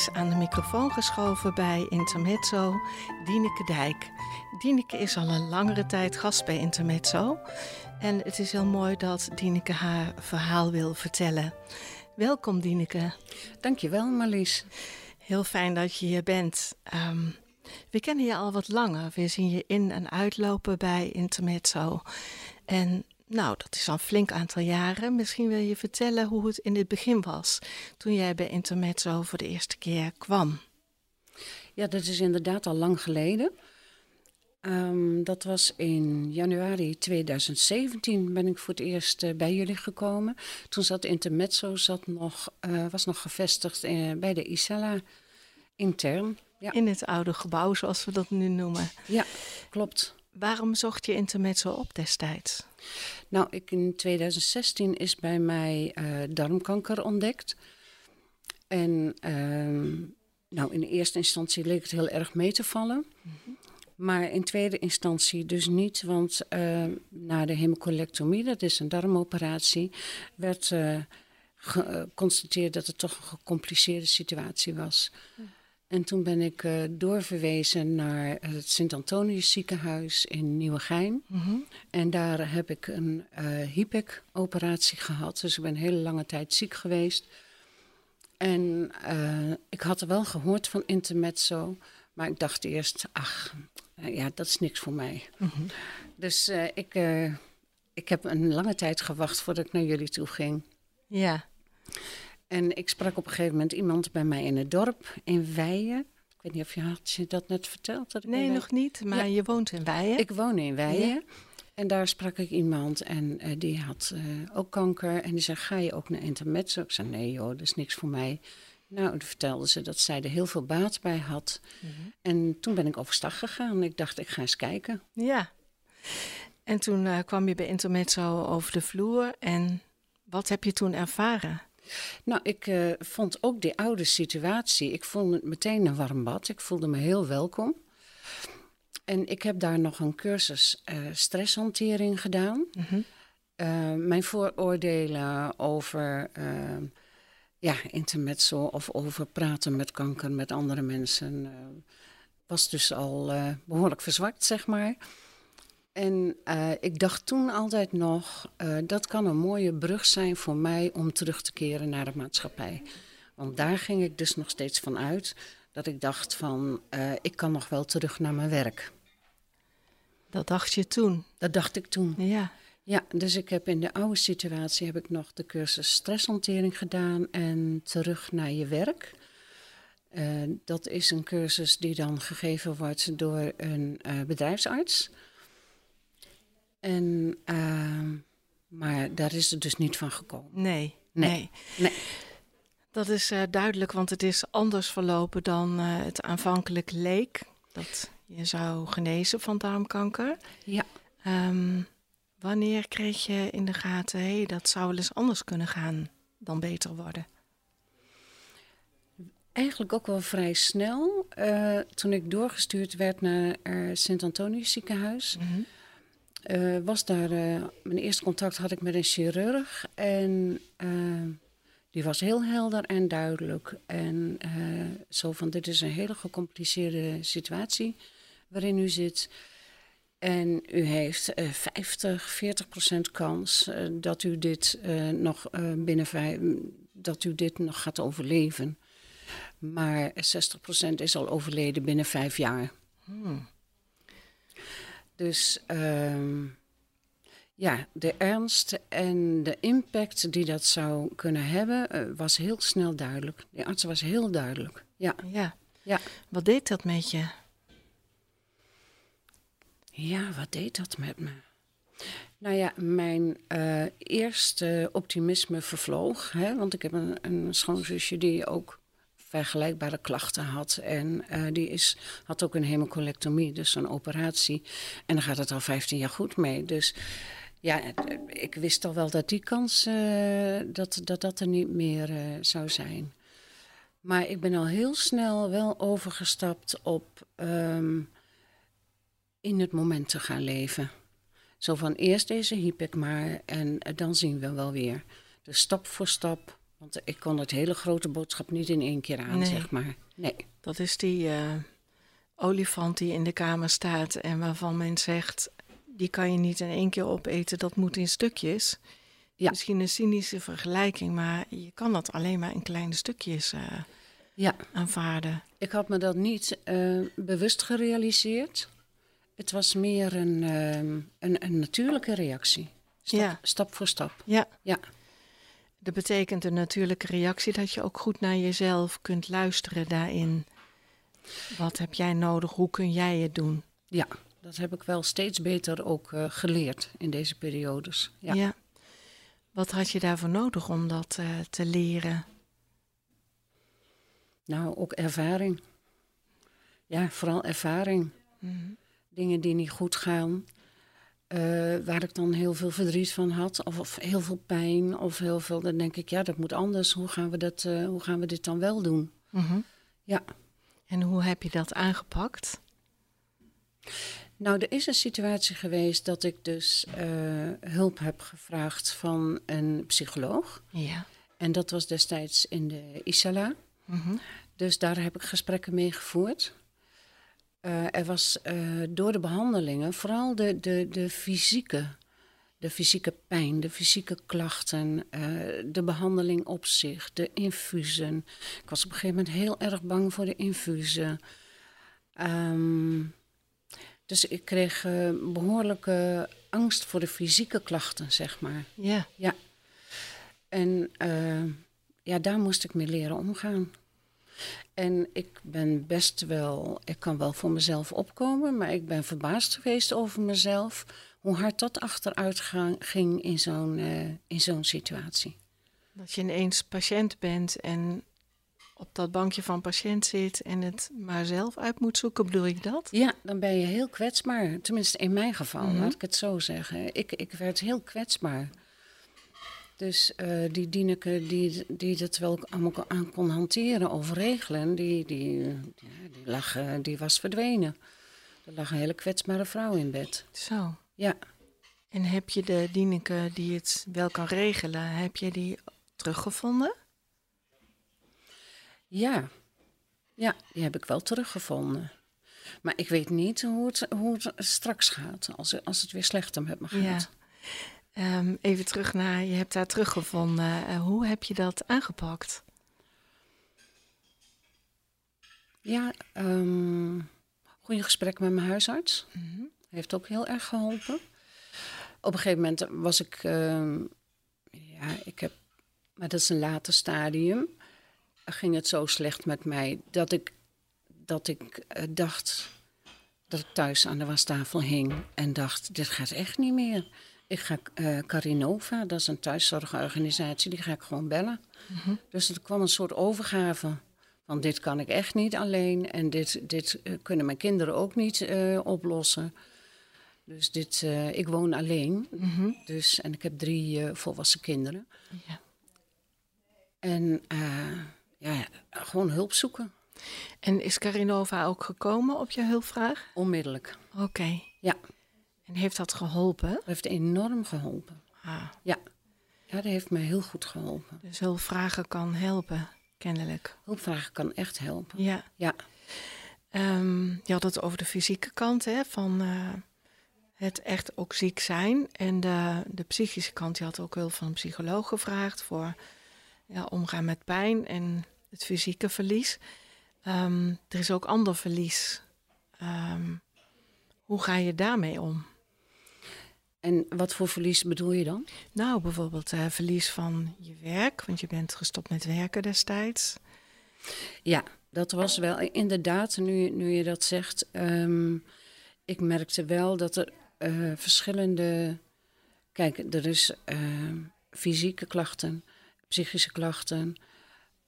Is aan de microfoon geschoven bij Intermezzo Dieneke Dijk. Dieneke is al een langere tijd gast bij Intermezzo. En het is heel mooi dat Dieneke haar verhaal wil vertellen. Welkom Dieneke. Dankjewel Marlies. Heel fijn dat je hier bent. Ehm, we kennen je al wat langer. We zien je in- en uitlopen bij Intermezzo. En nou, dat is al een flink aantal jaren. Misschien wil je vertellen hoe het in het begin was, toen jij bij Intermezzo voor de eerste keer kwam. Ja, dat is inderdaad al lang geleden. Ehm, dat was in januari 2017 ben ik voor het eerst eh, bij jullie gekomen. Toen zat Intermezzo zat nog, eh, was nog gevestigd eh, bij de Isella intern. Ja. In het oude gebouw, zoals we dat nu noemen. ja, klopt. Waarom zocht je Intermezzo op destijds? Nou, ik in 2016 is bij mij eh, darmkanker ontdekt. En ehm, nou, in eerste instantie leek het heel erg mee te vallen. Maar in tweede instantie dus niet, want eh, na de hemicolectomie, dat is een darmoperatie, werd eh, geconstateerd dat het toch een gecompliceerde situatie was. En toen ben ik eh, doorverwezen naar het Sint-Antonius ziekenhuis in Nieuwegein. En daar heb ik een eh HIPEC-operatie gehad. Dus ik ben een hele lange tijd ziek geweest. En eh, ik had er wel gehoord van Intermezzo. Maar ik dacht eerst, ach, ja, dat is niks voor mij. Dus eh, ik, ik heb een lange tijd gewacht voordat ik naar jullie toe ging. Ja, En ik sprak op een gegeven moment iemand bij mij in het dorp, in Weijen. Ik weet niet of je had je dat net verteld? Dat nee, nog niet, maar je woont in Weijen. Ik woon in Weijen. En daar sprak ik iemand en eh, die had eh, ook kanker. En die zei, ga je ook naar Intermezzo? Ik zei, nee joh, dat is niks voor mij. Nou, toen vertelde ze dat zij er heel veel baat bij had. En toen ben ik overstag gegaan. Ik dacht, ik ga eens kijken. Ja. En toen eh, kwam je bij Intermezzo over de vloer. En wat heb je toen ervaren? Nou, ik eh, vond ook die oude situatie. Ik vond het meteen een warm bad. Ik voelde me heel welkom. En ik heb daar nog een cursus eh, stresshantering gedaan. Eh, mijn vooroordelen over eh, ja, intermezzo of over praten met kanker met andere mensen was dus al eh, behoorlijk verzwakt, zeg maar. En eh, ik dacht toen altijd nog, eh, dat kan een mooie brug zijn voor mij om terug te keren naar de maatschappij. Want daar ging ik dus nog steeds van uit dat ik dacht van, eh, ik kan nog wel terug naar mijn werk. Dat dacht je toen. Dat dacht ik toen. Ja. Ja, dus ik heb in de oude situatie heb ik nog de cursus stresshantering gedaan en terug naar je werk. Dat is een cursus die dan gegeven wordt door een bedrijfsarts. En, ehm, maar daar is het dus niet van gekomen. Nee. Nee. nee. Nee. Dat is eh, duidelijk, want het is anders verlopen dan eh, het aanvankelijk leek. Dat je zou genezen van darmkanker. Ja, Ehm, wanneer kreeg je in de gaten, hé, dat zou wel eens anders kunnen gaan dan beter worden? eigenlijk ook wel vrij snel. eh, toen ik doorgestuurd werd naar Sint-Antonius ziekenhuis. Eh, was daar, eh, mijn eerste contact had ik met een chirurg en eh, die was heel helder en duidelijk. En zo van, dit is een hele gecompliceerde situatie waarin u zit. En u heeft eh 50, 40 procent kans dat u dit nog binnen vijf, dat u dit nog gaat overleven. Maar 60 procent is al overleden binnen vijf jaar. Dus ehm, ja, de ernst en de impact die dat zou kunnen hebben, eh, was heel snel duidelijk. De arts was heel duidelijk. Ja, Ja. ja. Wat deed dat met je? Ja, wat deed dat met me? Nou ja, mijn uh, eerste optimisme vervloog. Hè, want ik heb een, een schoonzusje die ook vergelijkbare klachten had. En uh, die is, had ook een hemocolectomie, dus een operatie. En dan gaat het al 15 jaar goed mee. Dus ja, ik wist al wel dat die kans, uh, dat, dat dat er niet meer uh, zou zijn. Maar ik ben al heel snel wel overgestapt op um, in het moment te gaan leven. Zo van eerst deze hypic maar en dan zien we wel weer. Dus stap voor stap want ik kon het hele grote boodschap niet in één keer aan, nee. zeg maar. Nee. Dat is die uh, olifant die in de kamer staat en waarvan men zegt... die kan je niet in één keer opeten, dat moet in stukjes. Ja. Misschien een cynische vergelijking, maar je kan dat alleen maar in kleine stukjes uh, ja. aanvaarden. Ik had me dat niet uh, bewust gerealiseerd. Het was meer een, een, een, natuurlijke reactie. Stap, ja. stap voor stap. Ja. ja. Dat betekent een natuurlijke reactie dat je ook goed naar jezelf kunt luisteren daarin. Wat heb jij nodig? Hoe kun jij het doen? Ja, dat heb ik wel steeds beter ook uh, geleerd in deze periodes. Ja. ja. Wat had je daarvoor nodig om dat uh, te leren? Nou, ook ervaring. Ja, vooral ervaring. Mm -hmm. Dingen die niet goed gaan. Uh, waar ik dan heel veel verdriet van had, of, of, heel veel pijn, of heel veel. Dan denk ik, ja, dat moet anders. Hoe gaan we, dat, uh, hoe gaan we dit dan wel doen? Mm -hmm. Ja. En hoe heb je dat aangepakt? Nou, er is een situatie geweest dat ik dus uh, hulp heb gevraagd van een psycholoog. Ja. En dat was destijds in de Isala. Mm -hmm. Dus daar heb ik gesprekken mee gevoerd. Uh, er was uh, door de behandelingen vooral de, de, de fysieke, de fysieke pijn, de fysieke klachten, uh, de behandeling op zich, de infusen. Ik was op een gegeven moment heel erg bang voor de infusen. Um, dus ik kreeg behoorlijke angst voor de fysieke klachten, zeg maar. Ja. ja. En ja, daar moest ik mee leren omgaan. En ik ben best wel, ik kan wel voor mezelf opkomen, maar ik ben verbaasd geweest over mezelf. Hoe hard dat achteruit ging in zo'n uh, in zo'n situatie. Dat je ineens patiënt bent en op dat bankje van patiënt zit en het maar zelf uit moet zoeken, bedoel ik dat? Ja, dan ben je heel kwetsbaar. Tenminste, in mijn geval, mm -hmm. laat ik het zo zeggen. Ik, ik werd heel kwetsbaar. Dus uh, die Dieneke die, die dat wel allemaal aan kon hanteren of regelen, die, die, ja, die, lag, uh, die was verdwenen. Er lag een hele kwetsbare vrouw in bed. Zo. Ja. En heb je de Dieneke die het wel kan regelen, heb je die teruggevonden? Ja. Ja, die heb ik wel teruggevonden. Maar ik weet niet hoe het, hoe het straks gaat, als, als het weer slechter met me gaat. Ja. Um, even terug naar, je hebt daar teruggevonden. Uh, hoe heb je dat aangepakt? Ja, um, goede gesprek met mijn huisarts. Mm -hmm. Heeft ook heel erg geholpen. Op een gegeven moment was ik, um, ja, ik heb, maar dat is een later stadium, ging het zo slecht met mij dat ik, dat ik uh, dacht dat ik thuis aan de wastafel hing en dacht, dit gaat echt niet meer. Ik ga uh, Carinova, dat is een thuiszorgorganisatie, die ga ik gewoon bellen. Mm -hmm. Dus er kwam een soort overgave. Van dit kan ik echt niet alleen en dit, dit uh, kunnen mijn kinderen ook niet uh, oplossen. Dus dit, ik woon alleen. Mm -hmm. dus, en ik heb drie volwassen kinderen. Ja. En ja, gewoon hulp zoeken. En is Carinova ook gekomen op je hulpvraag? Onmiddellijk. Oké. Okay. Ja. En heeft dat geholpen? Dat heeft enorm geholpen. Ah. Ja. ja, dat heeft me heel goed geholpen. Dus hulpvragen kan helpen, kennelijk. Hulpvragen kan echt helpen. Ja. ja. Um, je had het over de fysieke kant, hè, van uh, het echt ook ziek zijn. En de, de psychische kant, je had ook hulp van een psycholoog gevraagd voor ja, omgaan met pijn en het fysieke verlies. Um, er is ook ander verlies. Um, hoe ga je daarmee om? En wat voor verlies bedoel je dan? Nou, bijvoorbeeld uh, verlies van je werk, want je bent gestopt met werken destijds. Ja, dat was wel inderdaad, nu, nu je dat zegt. Um, ik merkte wel dat er uh, verschillende kijk, er is uh, fysieke klachten, psychische klachten.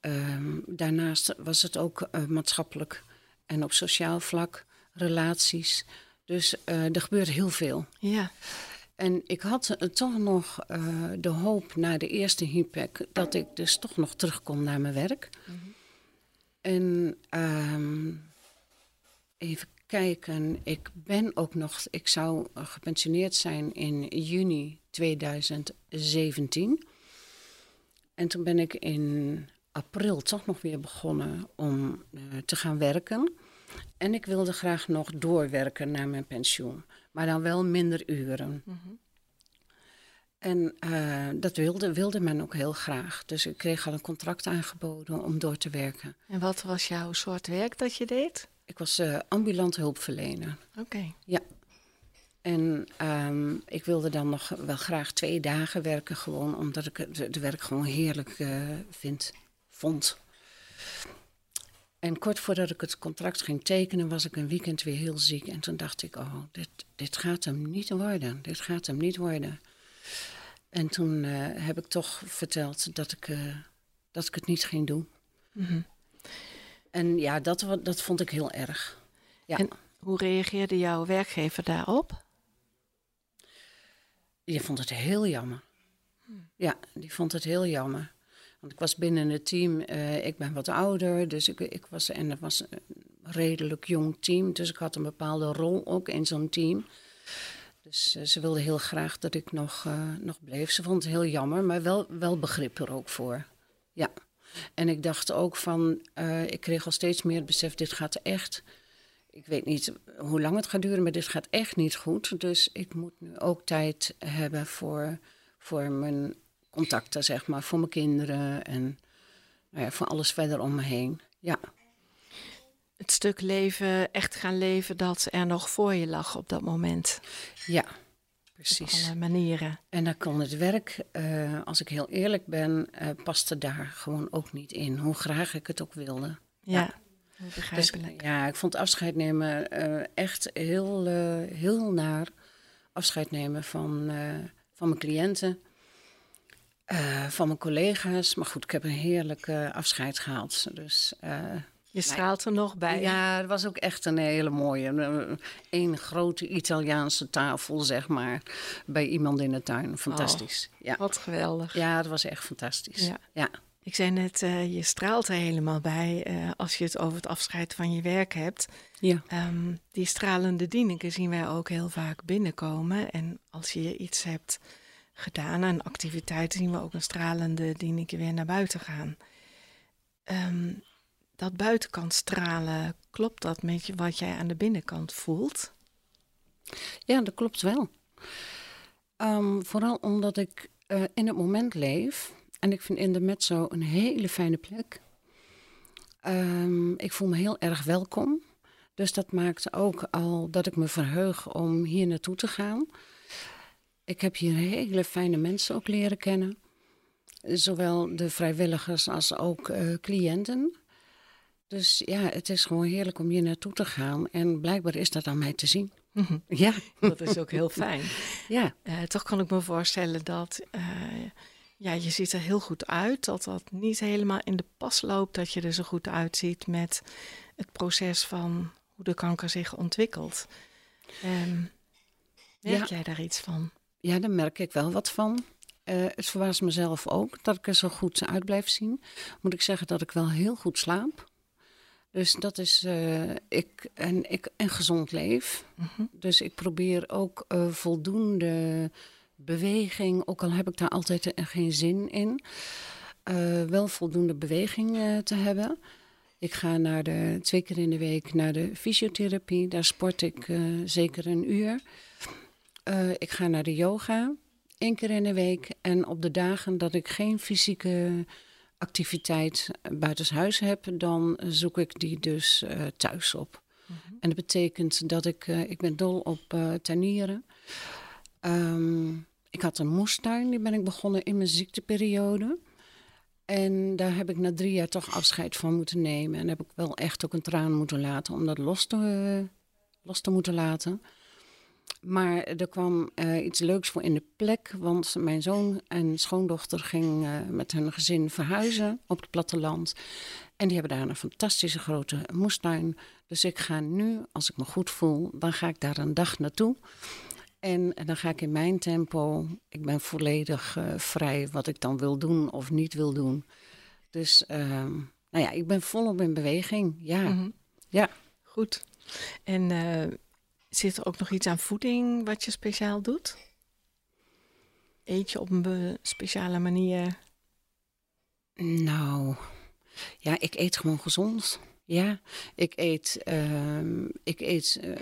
Ehm, daarnaast was het ook uh, maatschappelijk en op sociaal vlak, relaties. Dus uh, er gebeurt heel veel. Ja. En ik had uh, toch nog de hoop na de eerste HIPEC dat ik dus toch nog terug kon naar mijn werk. Mm -hmm. En um, even kijken, ik ben ook nog, ik zou gepensioneerd zijn in juni 2017. En toen ben ik in april toch nog weer begonnen om uh, te gaan werken. En ik wilde graag nog doorwerken naar mijn pensioen, maar dan wel minder uren. Mm -hmm. En uh, dat wilde, wilde men ook heel graag. Dus ik kreeg al een contract aangeboden om door te werken. En wat was jouw soort werk dat je deed? Ik was uh, ambulant hulpverlener. Oké. Okay. Ja. En um, ik wilde dan nog wel graag twee dagen werken, gewoon omdat ik het werk gewoon heerlijk uh, vind, vond. En kort voordat ik het contract ging tekenen, was ik een weekend weer heel ziek. En toen dacht ik, oh, dit, dit gaat hem niet worden. Dit gaat hem niet worden. En toen uh, heb ik toch verteld dat ik, uh, dat ik het niet ging doen. Mm -hmm. En ja, dat, dat vond ik heel erg. Ja. En hoe reageerde jouw werkgever daarop? Die vond het heel jammer. Hmm. Ja, die vond het heel jammer. Want ik was binnen het team, uh, ik ben wat ouder, dus ik, ik was, en het was een redelijk jong team, dus ik had een bepaalde rol ook in zo'n team. Dus uh, ze wilde heel graag dat ik nog, uh, nog bleef. Ze vond het heel jammer, maar wel, wel begrip er ook voor. Ja. En ik dacht ook van, ik kreeg al steeds meer het besef, dit gaat echt. Ik weet niet hoe lang het gaat duren, maar dit gaat echt niet goed. Dus ik moet nu ook tijd hebben voor, voor mijn contacten, zeg maar, voor mijn kinderen en nou ja, voor alles verder om me heen. Ja. Het stuk leven, echt gaan leven, dat er nog voor je lag op dat moment. Ja, precies. Op alle manieren. En dan kon het werk, uh, als ik heel eerlijk ben, uh, paste daar gewoon ook niet in. Hoe graag ik het ook wilde. Ja, ja. begrijpelijk. Dus, ja, ik vond afscheid nemen uh, echt heel, heel naar. Afscheid nemen van, van mijn cliënten. Van mijn collega's. Maar goed, ik heb een heerlijk afscheid gehad. Dus je straalt er nog bij. Ja, het was ook echt een hele mooie. Een grote Italiaanse tafel, zeg maar, bij iemand in de tuin. Fantastisch. Oh, ja. Wat geweldig. Ja, het was echt fantastisch. Ja. ja. Ik zei net, uh, je straalt er helemaal bij uh, als je het over het afscheid van je werk hebt. Ja. Um, die stralende dieningen zien wij ook heel vaak binnenkomen. En als je iets hebt gedaan aan activiteiten, zien we ook een stralende diening weer naar buiten gaan. Um, dat buitenkant stralen, klopt dat met wat jij aan de binnenkant voelt? Ja, dat klopt wel. Um, vooral omdat ik uh, in het moment leef. En ik vind in de Metzo een hele fijne plek. Um, ik voel me heel erg welkom. Dus dat maakt ook al dat ik me verheug om hier naartoe te gaan. Ik heb hier hele fijne mensen ook leren kennen. Zowel de vrijwilligers als ook uh, cliënten. Dus ja, het is gewoon heerlijk om hier naartoe te gaan. En blijkbaar is dat aan mij te zien. Mhm. Ja, dat is ook heel fijn. ja. Uh, toch kan ik me voorstellen dat uh, ja, je ziet er heel goed uit. Dat dat niet helemaal in de pas loopt. Dat je er zo goed uitziet met het proces van hoe de kanker zich ontwikkelt. Um, merk ja. jij daar iets van? Ja, daar merk ik wel wat van. Uh, het verbaast mezelf ook dat ik er zo goed uit blijf zien. Moet ik zeggen dat ik wel heel goed slaap. Dus dat is, uh, ik, en, ik, en gezond leef. Mm -hmm. Dus ik probeer ook uh, voldoende beweging, ook al heb ik daar altijd geen zin in, wel voldoende beweging te hebben. Ik ga naar de, twee keer in de week naar de fysiotherapie, daar sport ik zeker een uur. Ik ga naar de yoga, één keer in de week. En op de dagen dat ik geen fysieke activiteit buitenshuis heb, dan zoek ik die dus uh, thuis op. Mm -hmm. En dat betekent dat ik, uh, ik ben dol op uh, tuinieren. Um, ik had een moestuin, die ben ik begonnen in mijn ziekteperiode. En daar heb ik na drie jaar toch afscheid van moeten nemen. En heb ik wel echt ook een traan moeten laten om dat los te, los te moeten laten. Maar er kwam eh, iets leuks voor in de plek, want mijn zoon en schoondochter ging eh, met hun gezin verhuizen op het platteland. En die hebben daar een fantastische grote moestuin. Dus ik ga nu, als ik me goed voel, dan ga ik daar een dag naartoe. En, en dan ga ik in mijn tempo. Ik ben volledig eh, vrij wat ik dan wil doen of niet wil doen. Dus ehm, nou ja, ik ben volop in beweging. Ja, Mhm. ja. Goed. En zit er ook nog iets aan voeding wat je speciaal doet? Eet je op een speciale manier? Nou, ja, ik eet gewoon gezond. Ja, ik eet, ehm, ik eet eh,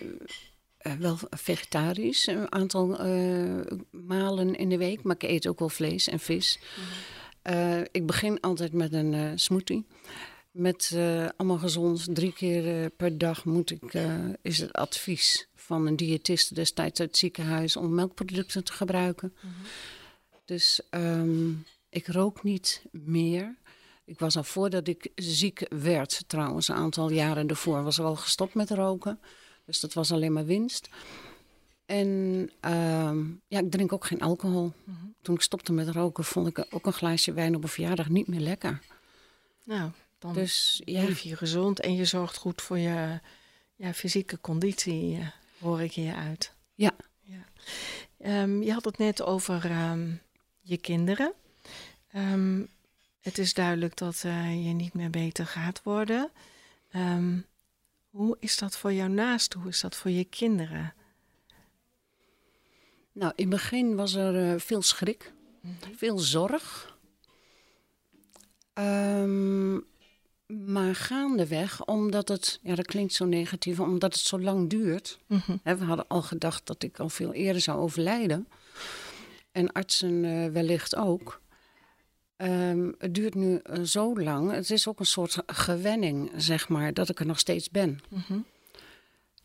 eh, wel vegetarisch een aantal eh, malen in de week, maar ik eet ook wel vlees en vis. Eh, ik begin altijd met een smoothie. Met eh, allemaal gezond. Drie keer eh, per dag moet ik, eh, is het advies van een diëtiste destijds uit het ziekenhuis om melkproducten te gebruiken. Dus ehm, ik rook niet meer. Ik was al voordat ik ziek werd, trouwens, een aantal jaren ervoor, was al gestopt met roken. Dus dat was alleen maar winst. En ehm, ja, ik drink ook geen alcohol. Toen ik stopte met roken, vond ik ook een glaasje wijn op een verjaardag niet meer lekker. Nou, dan Dus ja, leef je gezond en je zorgt goed voor je ja, fysieke conditie, eh, hoor ik hier uit. Ja. ja. Ehm, je had het net over ehm, je kinderen. Ehm, het is duidelijk dat eh, je niet meer beter gaat worden. Hoe is dat voor jou naast? Hoe is dat voor je kinderen? nou, in het begin was er eh, veel schrik, veel zorg. Ehm, maar gaandeweg, omdat het, ja, dat klinkt zo negatief, omdat het zo lang duurt. Mhm. Hè, we hadden al gedacht dat ik al veel eerder zou overlijden. En artsen eh, wellicht ook. Ehm, het duurt nu eh, zo lang. Het is ook een soort gewenning, zeg maar, dat ik er nog steeds ben. Mhm.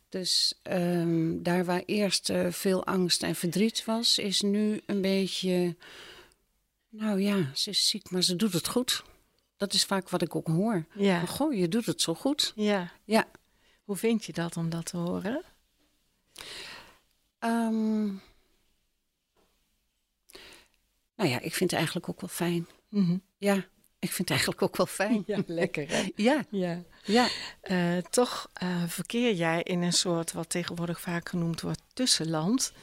Dus ehm, daar waar eerst eh, veel angst en verdriet was, is nu een beetje. Nou ja, ze is ziek, maar ze doet het goed. Dat is vaak wat ik ook hoor. Ja. Van, Goh, je doet het zo goed. ja. Ja. Hoe vind je dat om dat te horen? Ehm, nou ja, ik vind het eigenlijk ook wel fijn. Mhm. Ja, ik vind het eigenlijk ook wel fijn. Ja, lekker hè? Ja, Ja. ja. Eh, toch eh, verkeer jij in een soort wat tegenwoordig vaak genoemd wordt tussenland.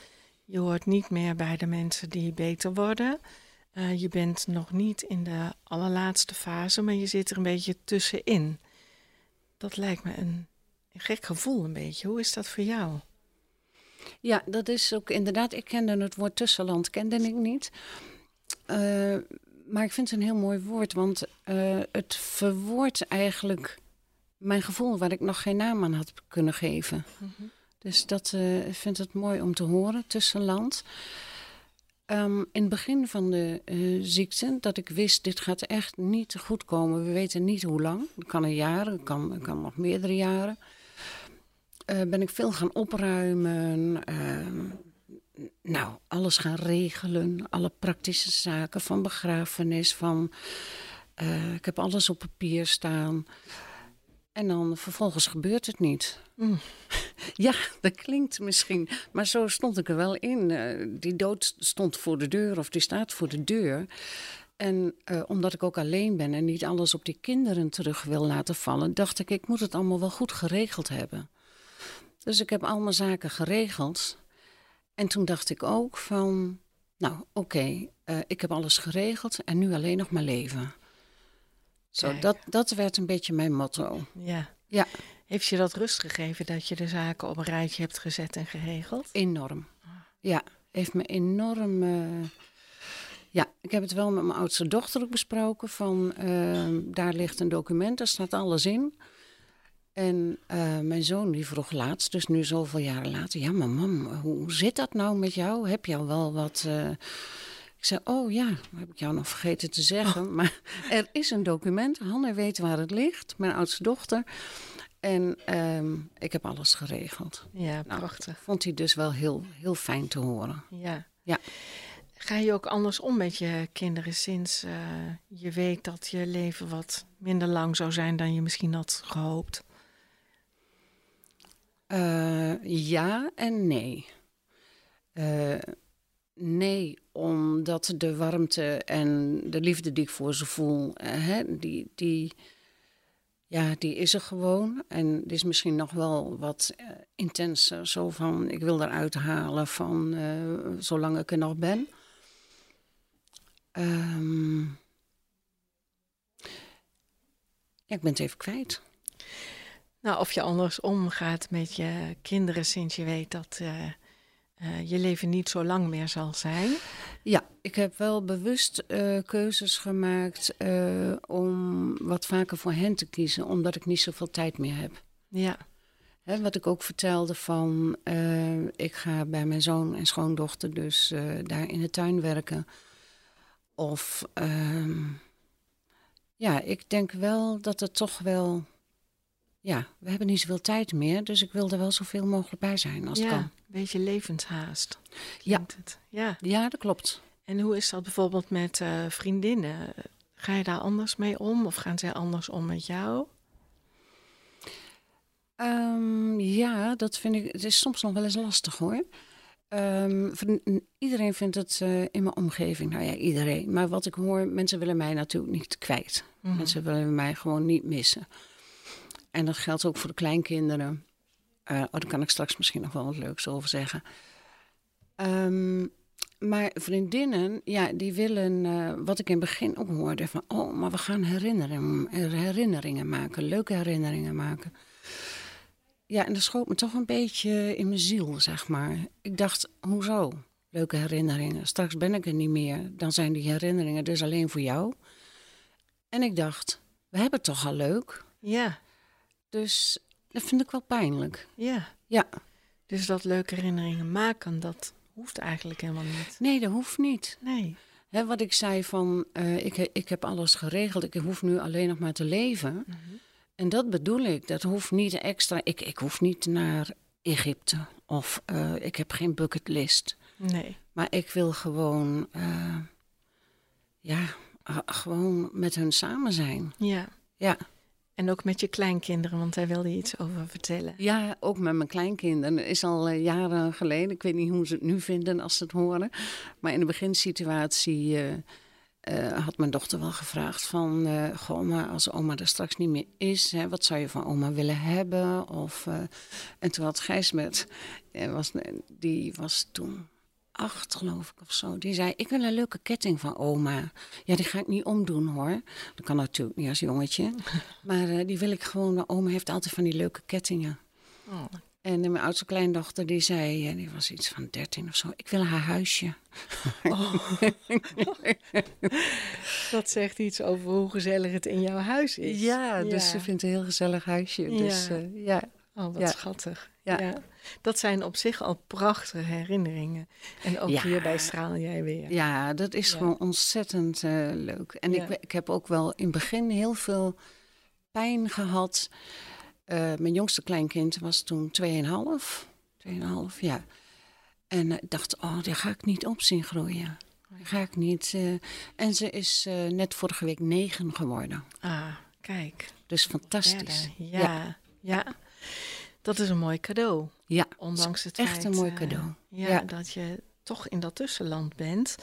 Je hoort niet meer bij de mensen die beter worden. Eh, je bent nog niet in de allerlaatste fase, maar je zit er een beetje tussenin. Dat lijkt me een, een gek gevoel een beetje. Hoe is dat voor jou? Ja, dat is ook inderdaad. Ik kende het woord tussenland, kende ik niet. Eh, maar ik vind het een heel mooi woord, want eh, het verwoordt eigenlijk mijn gevoel waar ik nog geen naam aan had kunnen geven. Dus dat ik vind het mooi om te horen, tussenland. Ehm, in het begin van de eh, ziekte, dat ik wist, dit gaat echt niet goed komen. We weten niet hoe lang. Het kan een jaar, het kan, kan nog meerdere jaren. Eh, ben ik veel gaan opruimen. ehm, nou, alles gaan regelen. Alle praktische zaken van begrafenis. Van, eh, ik heb alles op papier staan. En dan vervolgens gebeurt het niet. Mm. Ja, dat klinkt misschien. Maar zo stond ik er wel in. Eh, die dood stond voor de deur of die staat voor de deur. En eh, omdat ik ook alleen ben en niet alles op die kinderen terug wil laten vallen, dacht ik, ik moet het allemaal wel goed geregeld hebben. Dus ik heb al mijn zaken geregeld. En toen dacht ik ook van, nou oké, eh, ik heb alles geregeld en nu alleen nog maar leven. Zo, Kijk. dat, dat werd een beetje mijn motto. Ja. Ja. Heeft je dat rust gegeven dat je de zaken op een rijtje hebt gezet en geregeld? Enorm. Ja, heeft me enorm. eh, Ja, ik heb het wel met mijn oudste dochter ook besproken. Van ehm, daar ligt een document, daar staat alles in. En eh, mijn zoon die vroeg laatst, dus nu zoveel jaren later, ja, maar mam, hoe, hoe zit dat nou met jou? Heb je al wel wat? Eh?" Ik zei, oh ja, dat heb ik jou nog vergeten te zeggen. Maar er is een document, Hanne weet waar het ligt, mijn oudste dochter. En ehm, ik heb alles geregeld. Ja, Nou, prachtig. Vond hij dus wel heel, heel fijn te horen. Ja. Ja. Ga je ook anders om met je kinderen sinds eh, je weet dat je leven wat minder lang zou zijn dan je misschien had gehoopt? Eh, ja en nee. Uh, nee, omdat de warmte en de liefde die ik voor ze voel, uh, hè, die, die, ja, die is er gewoon. En die is misschien nog wel wat uh, intenser. Zo van, ik wil eruit halen van zolang ik er nog ben. Um, ja, ik ben het even kwijt. Nou, of je anders omgaat met je kinderen sinds je weet dat uh, je leven niet zo lang meer zal zijn. Ja, ik heb wel bewust uh, keuzes gemaakt om wat vaker voor hen te kiezen, omdat ik niet zoveel tijd meer heb. Ja. Hè, wat ik ook vertelde van, ik ga bij mijn zoon en schoondochter dus daar in de tuin werken. Of ehm, ja, ik denk wel dat het toch wel ja, we hebben niet zoveel tijd meer, dus ik wil er wel zoveel mogelijk bij zijn als ja, het kan. een beetje levenshaast. Ja. Het. ja, ja, dat klopt. En hoe is dat bijvoorbeeld met uh, vriendinnen? Ga je daar anders mee om of gaan zij anders om met jou? Um, ja, dat vind ik. Het is soms nog wel eens lastig hoor. Um, iedereen vindt het uh, in mijn omgeving. Nou ja, iedereen. Maar wat ik hoor, mensen willen mij natuurlijk niet kwijt. Mm -hmm. Mensen willen mij gewoon niet missen. En dat geldt ook voor de kleinkinderen. Uh, oh, daar kan ik straks misschien nog wel wat leuks over zeggen. Um, maar vriendinnen, ja, die willen, uh, wat ik in het begin ook hoorde, van oh, maar we gaan herinneren, herinneringen maken, leuke herinneringen maken. Ja, en dat schoot me toch een beetje in mijn ziel, zeg maar. Ik dacht, hoezo? Leuke herinneringen. Straks ben ik er niet meer. Dan zijn die herinneringen dus alleen voor jou. En ik dacht, we hebben het toch al leuk? Ja. Dus dat vind ik wel pijnlijk. Ja. Ja. Dus dat leuke herinneringen maken, dat hoeft eigenlijk helemaal niet. Nee, dat hoeft niet. Nee. He, wat ik zei van, uh, ik, ik heb alles geregeld, ik hoef nu alleen nog maar te leven. Mm -hmm. En dat bedoel ik, dat hoeft niet extra. Ik, ik hoef niet naar Egypte of uh, ik heb geen bucketlist. Nee. Maar ik wil gewoon, uh, ja, gewoon met hun samen zijn. Ja. Ja. En ook met je kleinkinderen, want daar wilde je iets over vertellen. Ja, ook met mijn kleinkinderen. Is al uh, jaren geleden. Ik weet niet hoe ze het nu vinden als ze het horen. Maar in de beginsituatie uh, had mijn dochter wel gevraagd van... goh, maar als oma er straks niet meer is, hè, wat zou je van oma willen hebben? Of, en toen had Gijs met, was, die was toen acht, geloof ik, of zo. Die zei, ik wil een leuke ketting van oma. Ja, die ga ik niet omdoen, hoor. Dat kan natuurlijk niet als jongetje. maar uh, die wil ik gewoon... Oma heeft altijd van die leuke kettingen. Oh. En mijn oudste kleindochter, die zei... Die was iets van dertien of zo. Ik wil haar huisje. Oh. dat zegt iets over hoe gezellig het in jouw huis is. Ja, dus ze vindt een heel gezellig huisje. Dus ja. Uh, ja. Oh, wat ja. schattig. Ja. ja. Dat zijn op zich al prachtige herinneringen. En ook Ja. hierbij straal jij weer. Ja, dat is Ja. gewoon ontzettend eh, leuk. En ik, ik heb ook wel in het begin heel veel pijn gehad. Eh, mijn jongste kleinkind was toen 2,5. 2,5, ja. En eh, ik dacht, oh, die ga ik niet op zien groeien. Die ga ik niet. eh. En ze is eh, net vorige week negen geworden. Ah, kijk. Dus fantastisch. Ja. ja, Dat is een mooi cadeau. Ja, Ondanks het echt feit, een mooi eh, cadeau. ja, Ja. dat je toch in dat tussenland bent.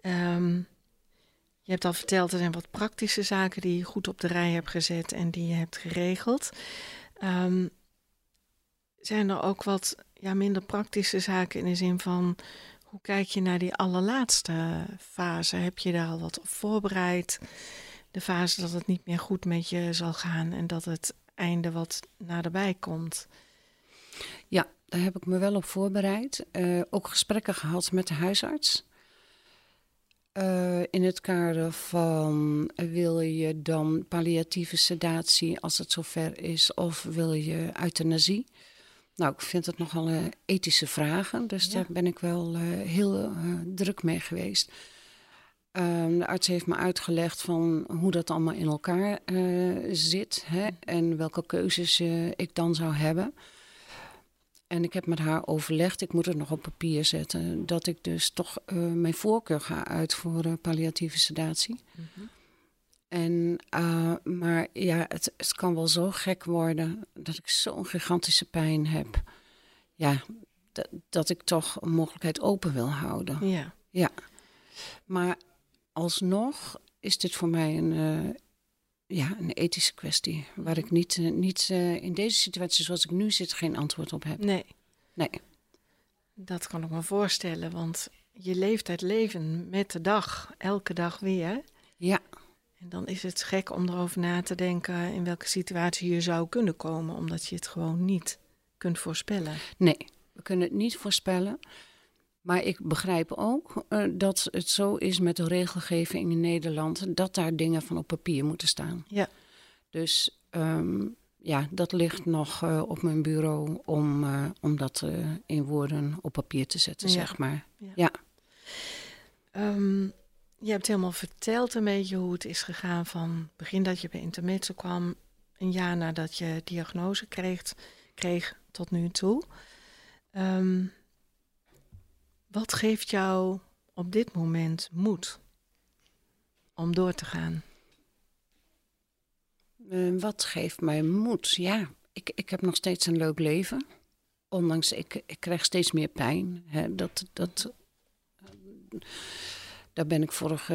Ehm, je hebt al verteld, er zijn wat praktische zaken die je goed op de rij hebt gezet en die je hebt geregeld. Ehm, zijn er ook wat ja, minder praktische zaken in de zin van hoe kijk je naar die allerlaatste fase? Heb je daar al wat op voorbereid? De fase dat het niet meer goed met je zal gaan en dat het einde wat naderbij komt. Ja, daar heb ik me wel op voorbereid. Eh, ook gesprekken gehad met de huisarts. Eh, in het kader van eh, wil je dan palliatieve sedatie als het zover is, of wil je euthanasie? Nou, ik vind het nogal uh, ethische vragen, dus Ja. daar ben ik wel eh, heel eh, druk mee geweest. Ehm, de arts heeft me uitgelegd van hoe dat allemaal in elkaar eh, zit hè, en welke keuzes eh, ik dan zou hebben. En ik heb met haar overlegd, ik moet het nog op papier zetten, dat ik dus toch eh, mijn voorkeur ga uitvoeren palliatieve sedatie. En, eh, maar ja, het, het kan wel zo gek worden dat ik zo'n gigantische pijn heb. Ja, dat, dat ik toch een mogelijkheid open wil houden. Ja. Ja. Maar alsnog is dit voor mij een, eh, ja, een ethische kwestie. Waar ik niet, eh, niet eh, in deze situatie zoals ik nu zit geen antwoord op heb. Nee. Nee. Dat kan ik me voorstellen, want je leeft het leven met de dag, elke dag weer. Ja. En dan is het gek om erover na te denken in welke situatie je zou kunnen komen, omdat je het gewoon niet kunt voorspellen. Nee, we kunnen het niet voorspellen. Maar ik begrijp ook uh, dat het zo is met de regelgeving in Nederland dat daar dingen van op papier moeten staan. Ja. Dus um, ja, dat ligt nog uh, op mijn bureau om, uh, om dat in woorden op papier te zetten, Ja. zeg maar. Ja. Ja. Ehm, je hebt helemaal verteld een beetje hoe het is gegaan van begin dat je bij Intermezzo kwam, een jaar nadat je diagnose kreeg, kreeg tot nu toe. Ehm, wat geeft jou op dit moment moed om door te gaan? Uh, wat geeft mij moed? Ja, ik, ik heb nog steeds een leuk leven. Ondanks, ik, ik krijg steeds meer pijn. Hè. Dat, dat, daar ben ik vorig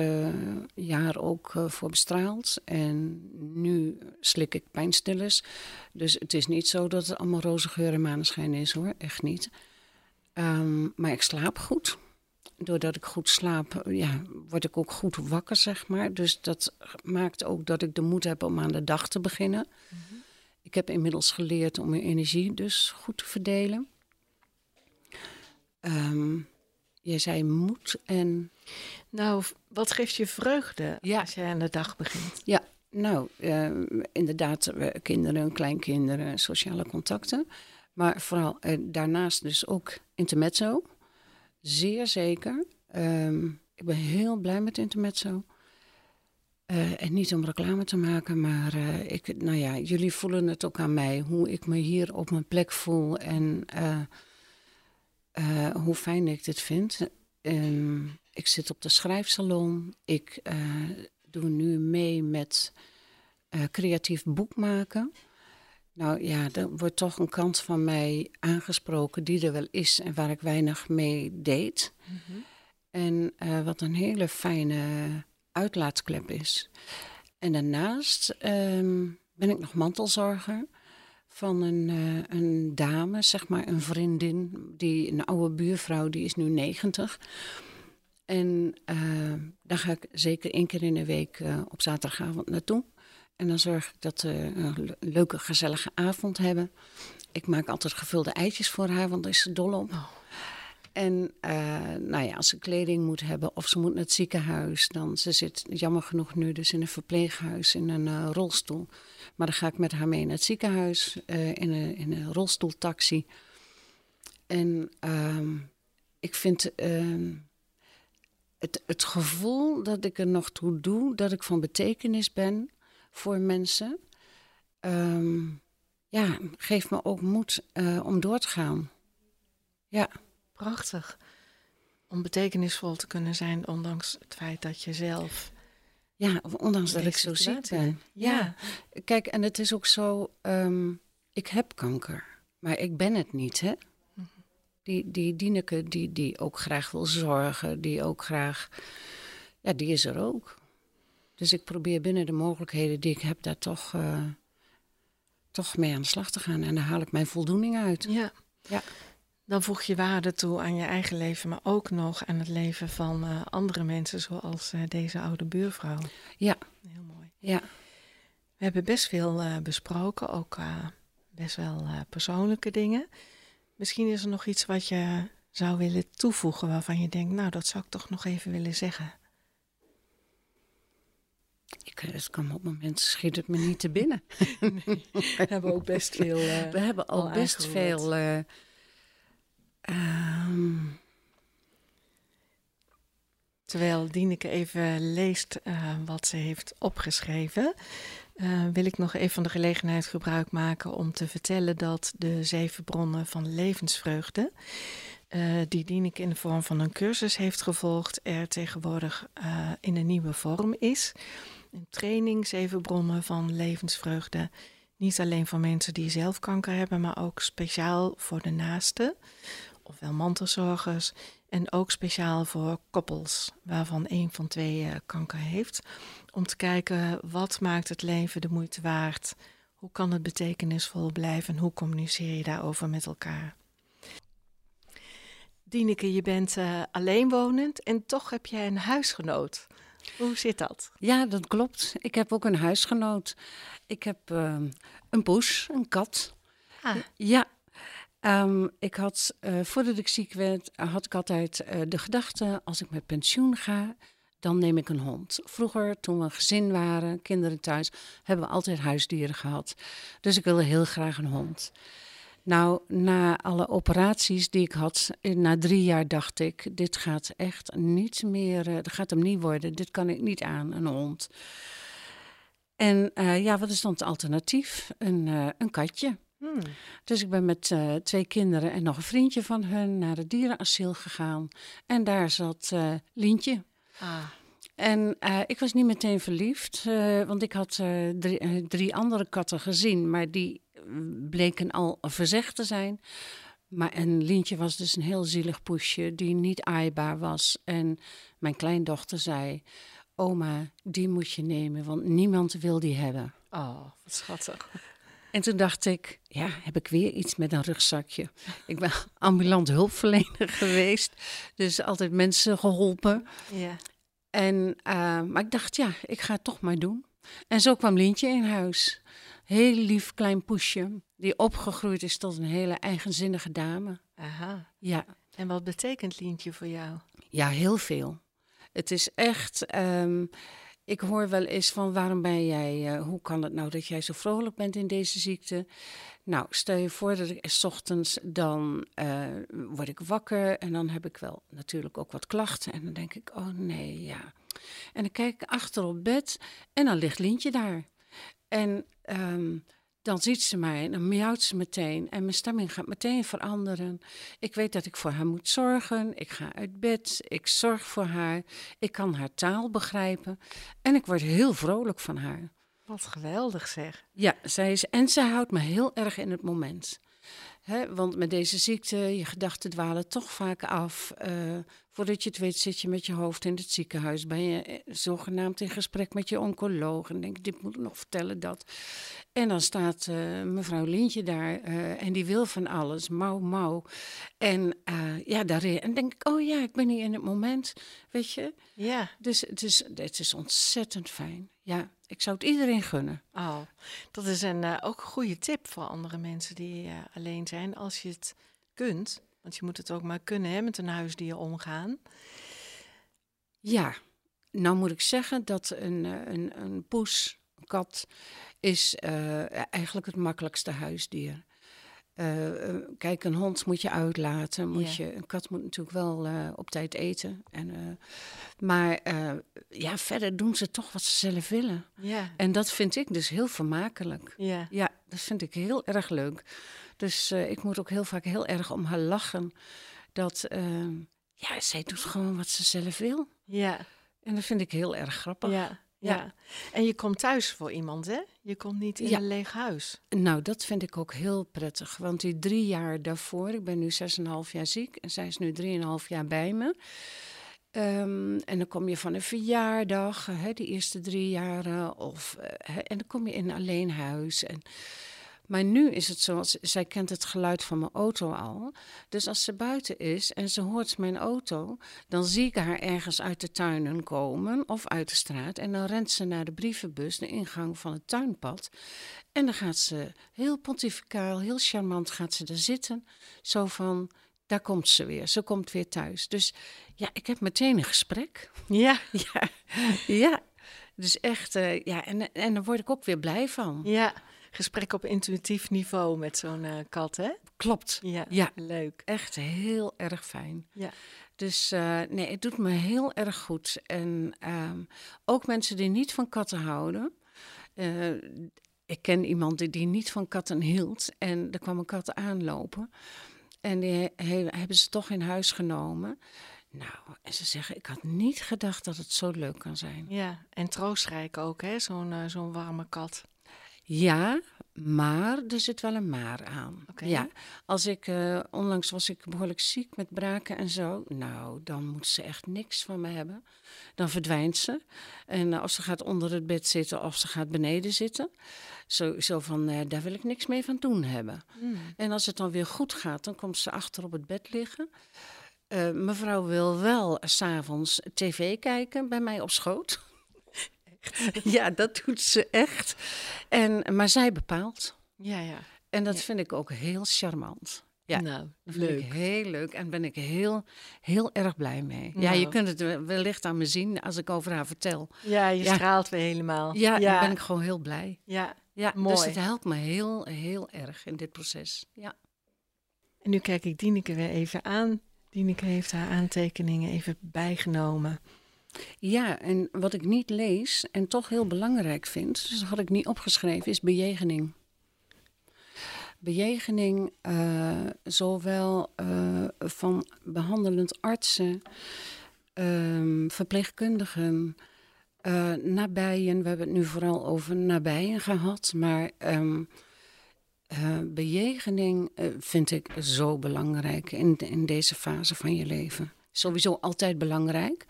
jaar ook voor bestraald. En nu slik ik pijnstillers. Dus het is niet zo dat het allemaal roze geur en maneschijn is hoor. Echt niet. Um, maar ik slaap goed. Doordat ik goed slaap, ja, word ik ook goed wakker, zeg maar. Dus dat maakt ook dat ik de moed heb om aan de dag te beginnen. Mm -hmm. Ik heb inmiddels geleerd om mijn energie dus goed te verdelen. Um, jij zei moed en... Nou, wat geeft je vreugde ja. als je aan de dag begint? Ja, nou, uh, inderdaad, kinderen, kleinkinderen, sociale contacten. Maar vooral uh, daarnaast dus ook intermezzo. Zeer zeker. Um, ik ben heel blij met intermezzo. Uh, en niet om reclame te maken, maar uh, ik, nou ja, jullie voelen het ook aan mij. Hoe ik me hier op mijn plek voel en hoe fijn ik dit vind. Um, ik zit op de schrijfsalon. Ik doe nu mee met creatief boekmaken. Nou ja, er wordt toch een kant van mij aangesproken die er wel is en waar ik weinig mee deed. Mm -hmm. En uh, wat een hele fijne uitlaatklep is. En daarnaast um, ben ik nog mantelzorger van een, uh, een dame, zeg maar een vriendin, die, een oude buurvrouw, die is nu 90. En uh, daar ga ik zeker één keer in de week op zaterdagavond naartoe. En dan zorg ik dat we een leuke, gezellige avond hebben. Ik maak altijd gevulde eitjes voor haar, want daar is ze dol op. Oh. En uh, nou ja, als ze kleding moet hebben of ze moet naar het ziekenhuis, dan ze zit jammer genoeg nu dus in een verpleeghuis in een uh, rolstoel. Maar dan ga ik met haar mee naar het ziekenhuis uh, in, een, in een rolstoeltaxi. En ik vind het, het gevoel dat ik er nog toe doe, dat ik van betekenis ben voor mensen, um, ja, geeft me ook moed uh, om door te gaan. Ja. Prachtig. Om betekenisvol te kunnen zijn, ondanks het feit dat je zelf. Ja, ondanks dat ik zo ziek ben. Ja. ja. Kijk, en het is ook zo, um, ik heb kanker, maar ik ben het niet, hè. -hmm. Die, die Dieneke, die, die ook graag wil zorgen, die ook graag... Ja, die is er ook. Dus ik probeer binnen de mogelijkheden die ik heb, daar toch, uh, toch mee aan de slag te gaan. En daar haal ik mijn voldoening uit. Ja. ja. Dan voeg je waarde toe aan je eigen leven, maar ook nog aan het leven van uh, andere mensen, zoals uh, deze oude buurvrouw. Ja. Heel mooi. Ja. We hebben best veel besproken, ook best wel persoonlijke dingen. Misschien is er nog iets wat je zou willen toevoegen waarvan je denkt, nou, dat zou ik toch nog even willen zeggen. Ik, het kan op het moment schiet het me niet te binnen. Nee, we hebben ook best veel. Uh, we hebben al best aangehoord. veel. Uh, um... Terwijl Dieneke even leest uh, wat ze heeft opgeschreven, wil ik nog even van de gelegenheid gebruik maken om te vertellen dat de zeven bronnen van levensvreugde, die Dieneke in de vorm van een cursus heeft gevolgd, er tegenwoordig in een nieuwe vorm is een training, zeven bronnen van levensvreugde. Niet alleen voor mensen die zelf kanker hebben, maar ook speciaal voor de naasten. ofwel mantelzorgers. En ook speciaal voor koppels waarvan een van twee kanker heeft. Om te kijken wat maakt het leven de moeite waard. Hoe kan het betekenisvol blijven en hoe communiceer je daarover met elkaar? Dieneke, je bent uh, alleenwonend en toch heb jij een huisgenoot. Hoe zit dat? Ja, dat klopt. Ik heb ook een huisgenoot. Ik heb uh, een poes, een kat. Ah. Ja. Um, ik had, uh, voordat ik ziek werd, had ik altijd uh, de gedachte: als ik met pensioen ga, dan neem ik een hond. Vroeger, toen we een gezin waren, kinderen thuis, hebben we altijd huisdieren gehad. Dus ik wilde heel graag een hond. Nou, na alle operaties die ik had, na drie jaar dacht ik: dit gaat echt niet meer, uh, dat gaat hem niet worden. Dit kan ik niet aan, een hond. En uh, ja, wat is dan het alternatief? Een, uh, een katje. Hmm. Dus ik ben met uh, twee kinderen en nog een vriendje van hun naar het dierenasiel gegaan. En daar zat Lientje. Ah. En ik was niet meteen verliefd, want ik had drie, drie, andere katten gezien, maar die bleken al verzegd te zijn. Maar en Lientje was dus een heel zielig poesje die niet aaibaar was. En mijn kleindochter zei: Oma, die moet je nemen, want niemand wil die hebben. Oh, wat schattig. En toen dacht ik, ja, heb ik weer iets met een rugzakje. Ik ben ambulant hulpverlener geweest, dus altijd mensen geholpen. Ja. En, uh, maar ik dacht, ja, ik ga het toch maar doen. En zo kwam Lientje in huis. Heel lief klein poesje, die opgegroeid is tot een hele eigenzinnige dame. Aha. Ja. En wat betekent Lientje voor jou? Ja, heel veel. Het is echt... Um, ik hoor wel eens van waarom ben jij, uh, hoe kan het nou dat jij zo vrolijk bent in deze ziekte? Nou, stel je voor dat ik s ochtends dan uh, word ik wakker en dan heb ik wel natuurlijk ook wat klachten. En dan denk ik, oh nee, ja. En dan kijk ik achter op bed en dan ligt Lintje daar. En um, dan ziet ze mij en dan miauwt ze meteen. En mijn stemming gaat meteen veranderen. Ik weet dat ik voor haar moet zorgen. Ik ga uit bed. Ik zorg voor haar. Ik kan haar taal begrijpen. En ik word heel vrolijk van haar. Wat geweldig zeg. Ja, zij is, en zij houdt me heel erg in het moment. He, want met deze ziekte, je gedachten dwalen toch vaak af. Uh, voordat je het weet, zit je met je hoofd in het ziekenhuis. Ben je zogenaamd in gesprek met je oncoloog. En denk, dit moet ik nog vertellen, dat. En dan staat uh, mevrouw Lintje daar uh, en die wil van alles. Mauw, mauw. En ja, daarin. En denk ik, oh ja, ik ben hier in het moment. Weet je? Ja. Dus het is, het is ontzettend fijn. Ja, ik zou het iedereen gunnen. Oh, dat is een, uh, ook een goede tip voor andere mensen die uh, alleen zijn. Als je het kunt, want je moet het ook maar kunnen hè, met een huisdier omgaan. Ja, nou moet ik zeggen dat een, een, een poes, een kat, is uh, eigenlijk het makkelijkste huisdier. Uh, kijk, een hond moet je uitlaten. Moet Ja. je, een kat moet natuurlijk wel uh, op tijd eten. En, uh, maar ja, verder doen ze toch wat ze zelf willen. Ja, En dat vind ik dus heel vermakelijk. ja. Ja, dat vind ik heel erg leuk. Dus ik moet ook heel vaak heel erg om haar lachen. Dat, ja, zij doet gewoon wat ze zelf wil. ja, En dat vind ik heel erg grappig. ja, ja. En je komt thuis voor iemand, hè? Je komt niet in Ja. een leeg huis. Nou, dat vind ik ook heel prettig. Want die drie jaar daarvoor, ik ben nu 6,5 jaar ziek en zij is nu 3,5 jaar bij me. Um, en dan kom je van een verjaardag, hè, die eerste drie jaren. Of, hè, en dan kom je in een alleen huis. En, maar nu is het zo, zij kent het geluid van mijn auto al. Dus als ze buiten is en ze hoort mijn auto, dan zie ik haar ergens uit de tuinen komen of uit de straat. En dan rent ze naar de brievenbus, de ingang van het tuinpad. En dan gaat ze heel pontificaal, heel charmant gaat ze er zitten. Zo van, daar komt ze weer, ze komt weer thuis. Dus ja, ik heb meteen een gesprek. Ja, Ja, ja. Dus echt, uh, ja, en, en daar word ik ook weer blij van. ja. Gesprek op intuïtief niveau met zo'n uh, kat, hè? Klopt. Ja, Ja. leuk. Echt heel erg fijn. Ja. Dus uh, nee, het doet me heel erg goed. En um, ook mensen die niet van katten houden. Uh, ik ken iemand die, die niet van katten hield. En er kwam een kat aanlopen. En die he, he, hebben ze toch in huis genomen. Nou, en ze zeggen, ik had niet gedacht dat het zo leuk kan zijn. Ja, en troostrijk ook, hè? Zo'n uh, zo'n warme kat. Ja, Maar er zit wel een maar aan. Ja, als ik, eh, onlangs was ik behoorlijk ziek met braken en zo. Nou, dan moet ze echt niks van me hebben. Dan verdwijnt ze. En eh, of ze gaat onder het bed zitten of ze gaat beneden zitten. Zo, zo van, eh, daar wil ik niks mee van doen hebben. Hmm. En als het dan weer goed gaat, dan komt ze achter op het bed liggen. Mevrouw wil wel s'avonds tv kijken bij mij op schoot. ja, dat doet ze echt. En, maar zij bepaalt. Ja, ja. En dat Ja. vind ik ook heel charmant. Ja, Nou, Dat vind leuk. ik heel leuk en ben ik heel, heel erg blij mee. Ja, Nou. je kunt het wel- wellicht aan me zien als ik over haar vertel. Ja, je Ja. straalt weer helemaal. Ja, ja. dan ben ik gewoon heel blij. ja. Ja, Mooi. Dus het helpt me heel, heel erg in dit proces. Ja. En nu kijk ik Dieneke weer even aan. Dieneke heeft haar aantekeningen even bijgenomen. Ja, en wat ik niet lees en toch heel belangrijk vind, dus dat had ik niet opgeschreven, is bejegening. Bejegening, eh, zowel eh, van behandelend artsen, ehm, verpleegkundigen, eh, nabijen. We hebben het nu vooral over nabijen gehad, maar eh, bejegening vind ik zo belangrijk in, in deze fase van je leven. Sowieso altijd belangrijk,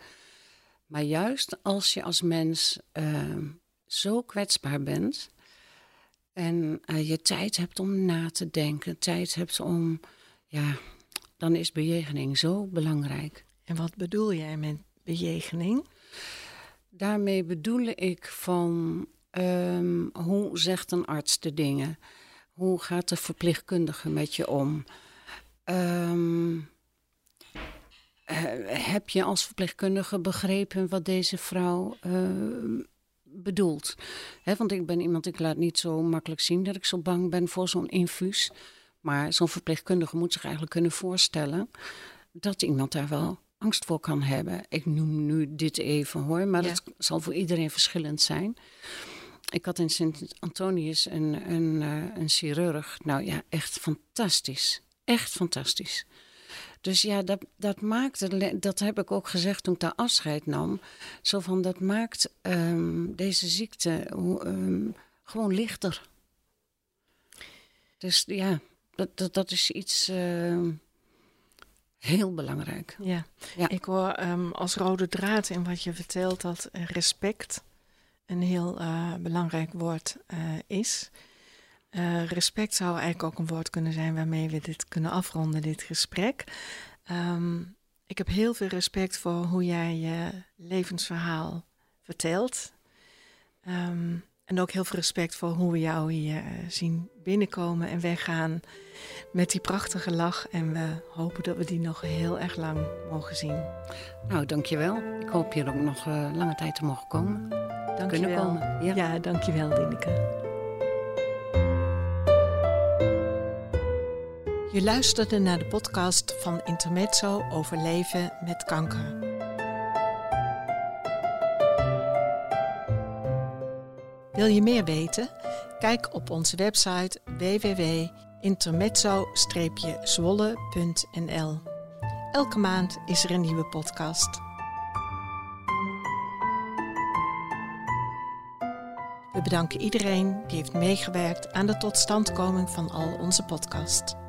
maar juist als je als mens ehm, zo kwetsbaar bent en eh, je tijd hebt om na te denken, tijd hebt om, ja, dan is bejegening zo belangrijk. En wat bedoel jij met bejegening? Daarmee bedoel ik van ehm, hoe zegt een arts de dingen? Hoe gaat de verpleegkundige met je om? Ehm, eh, heb je als verpleegkundige begrepen wat deze vrouw eh, bedoelt? Hè, want ik ben iemand, ik laat niet zo makkelijk zien dat ik zo bang ben voor zo'n infuus. Maar zo'n verpleegkundige moet zich eigenlijk kunnen voorstellen dat iemand daar wel angst voor kan hebben. Ik noem nu dit even hoor, maar Ja. dat zal voor iedereen verschillend zijn. Ik had in Sint-Antonius een, een, eh, een chirurg. Nou ja, echt fantastisch. Echt fantastisch. Dus ja, dat, dat maakt, dat heb ik ook gezegd toen ik daar afscheid nam. Zo van, dat maakt ehm, deze ziekte ehm, gewoon lichter. Dus ja, dat, dat, dat is iets ehm, heel belangrijk. Ja. Ja. Ik hoor als rode draad in wat je vertelt dat respect een heel eh, belangrijk woord eh, is. Eh, respect zou eigenlijk ook een woord kunnen zijn waarmee we dit kunnen afronden, dit gesprek. Ehm, ik heb heel veel respect voor hoe jij je levensverhaal vertelt. Ehm, en ook heel veel respect voor hoe we jou hier eh, zien binnenkomen en weggaan met die prachtige lach. En we hopen dat we die nog heel erg lang mogen zien. Nou, dankjewel. Ik hoop hier ook nog eh, lange tijd te mogen komen. Dank Kunnen je wel. komen. Ja. Ja, dankjewel Dineke. Je luisterde naar de podcast van Intermezzo over leven met kanker. Wil je meer weten? Kijk op onze website www.intermezzo-zwolle.nl. Elke maand is er een nieuwe podcast. We bedanken iedereen die heeft meegewerkt aan de totstandkoming van al onze podcasts.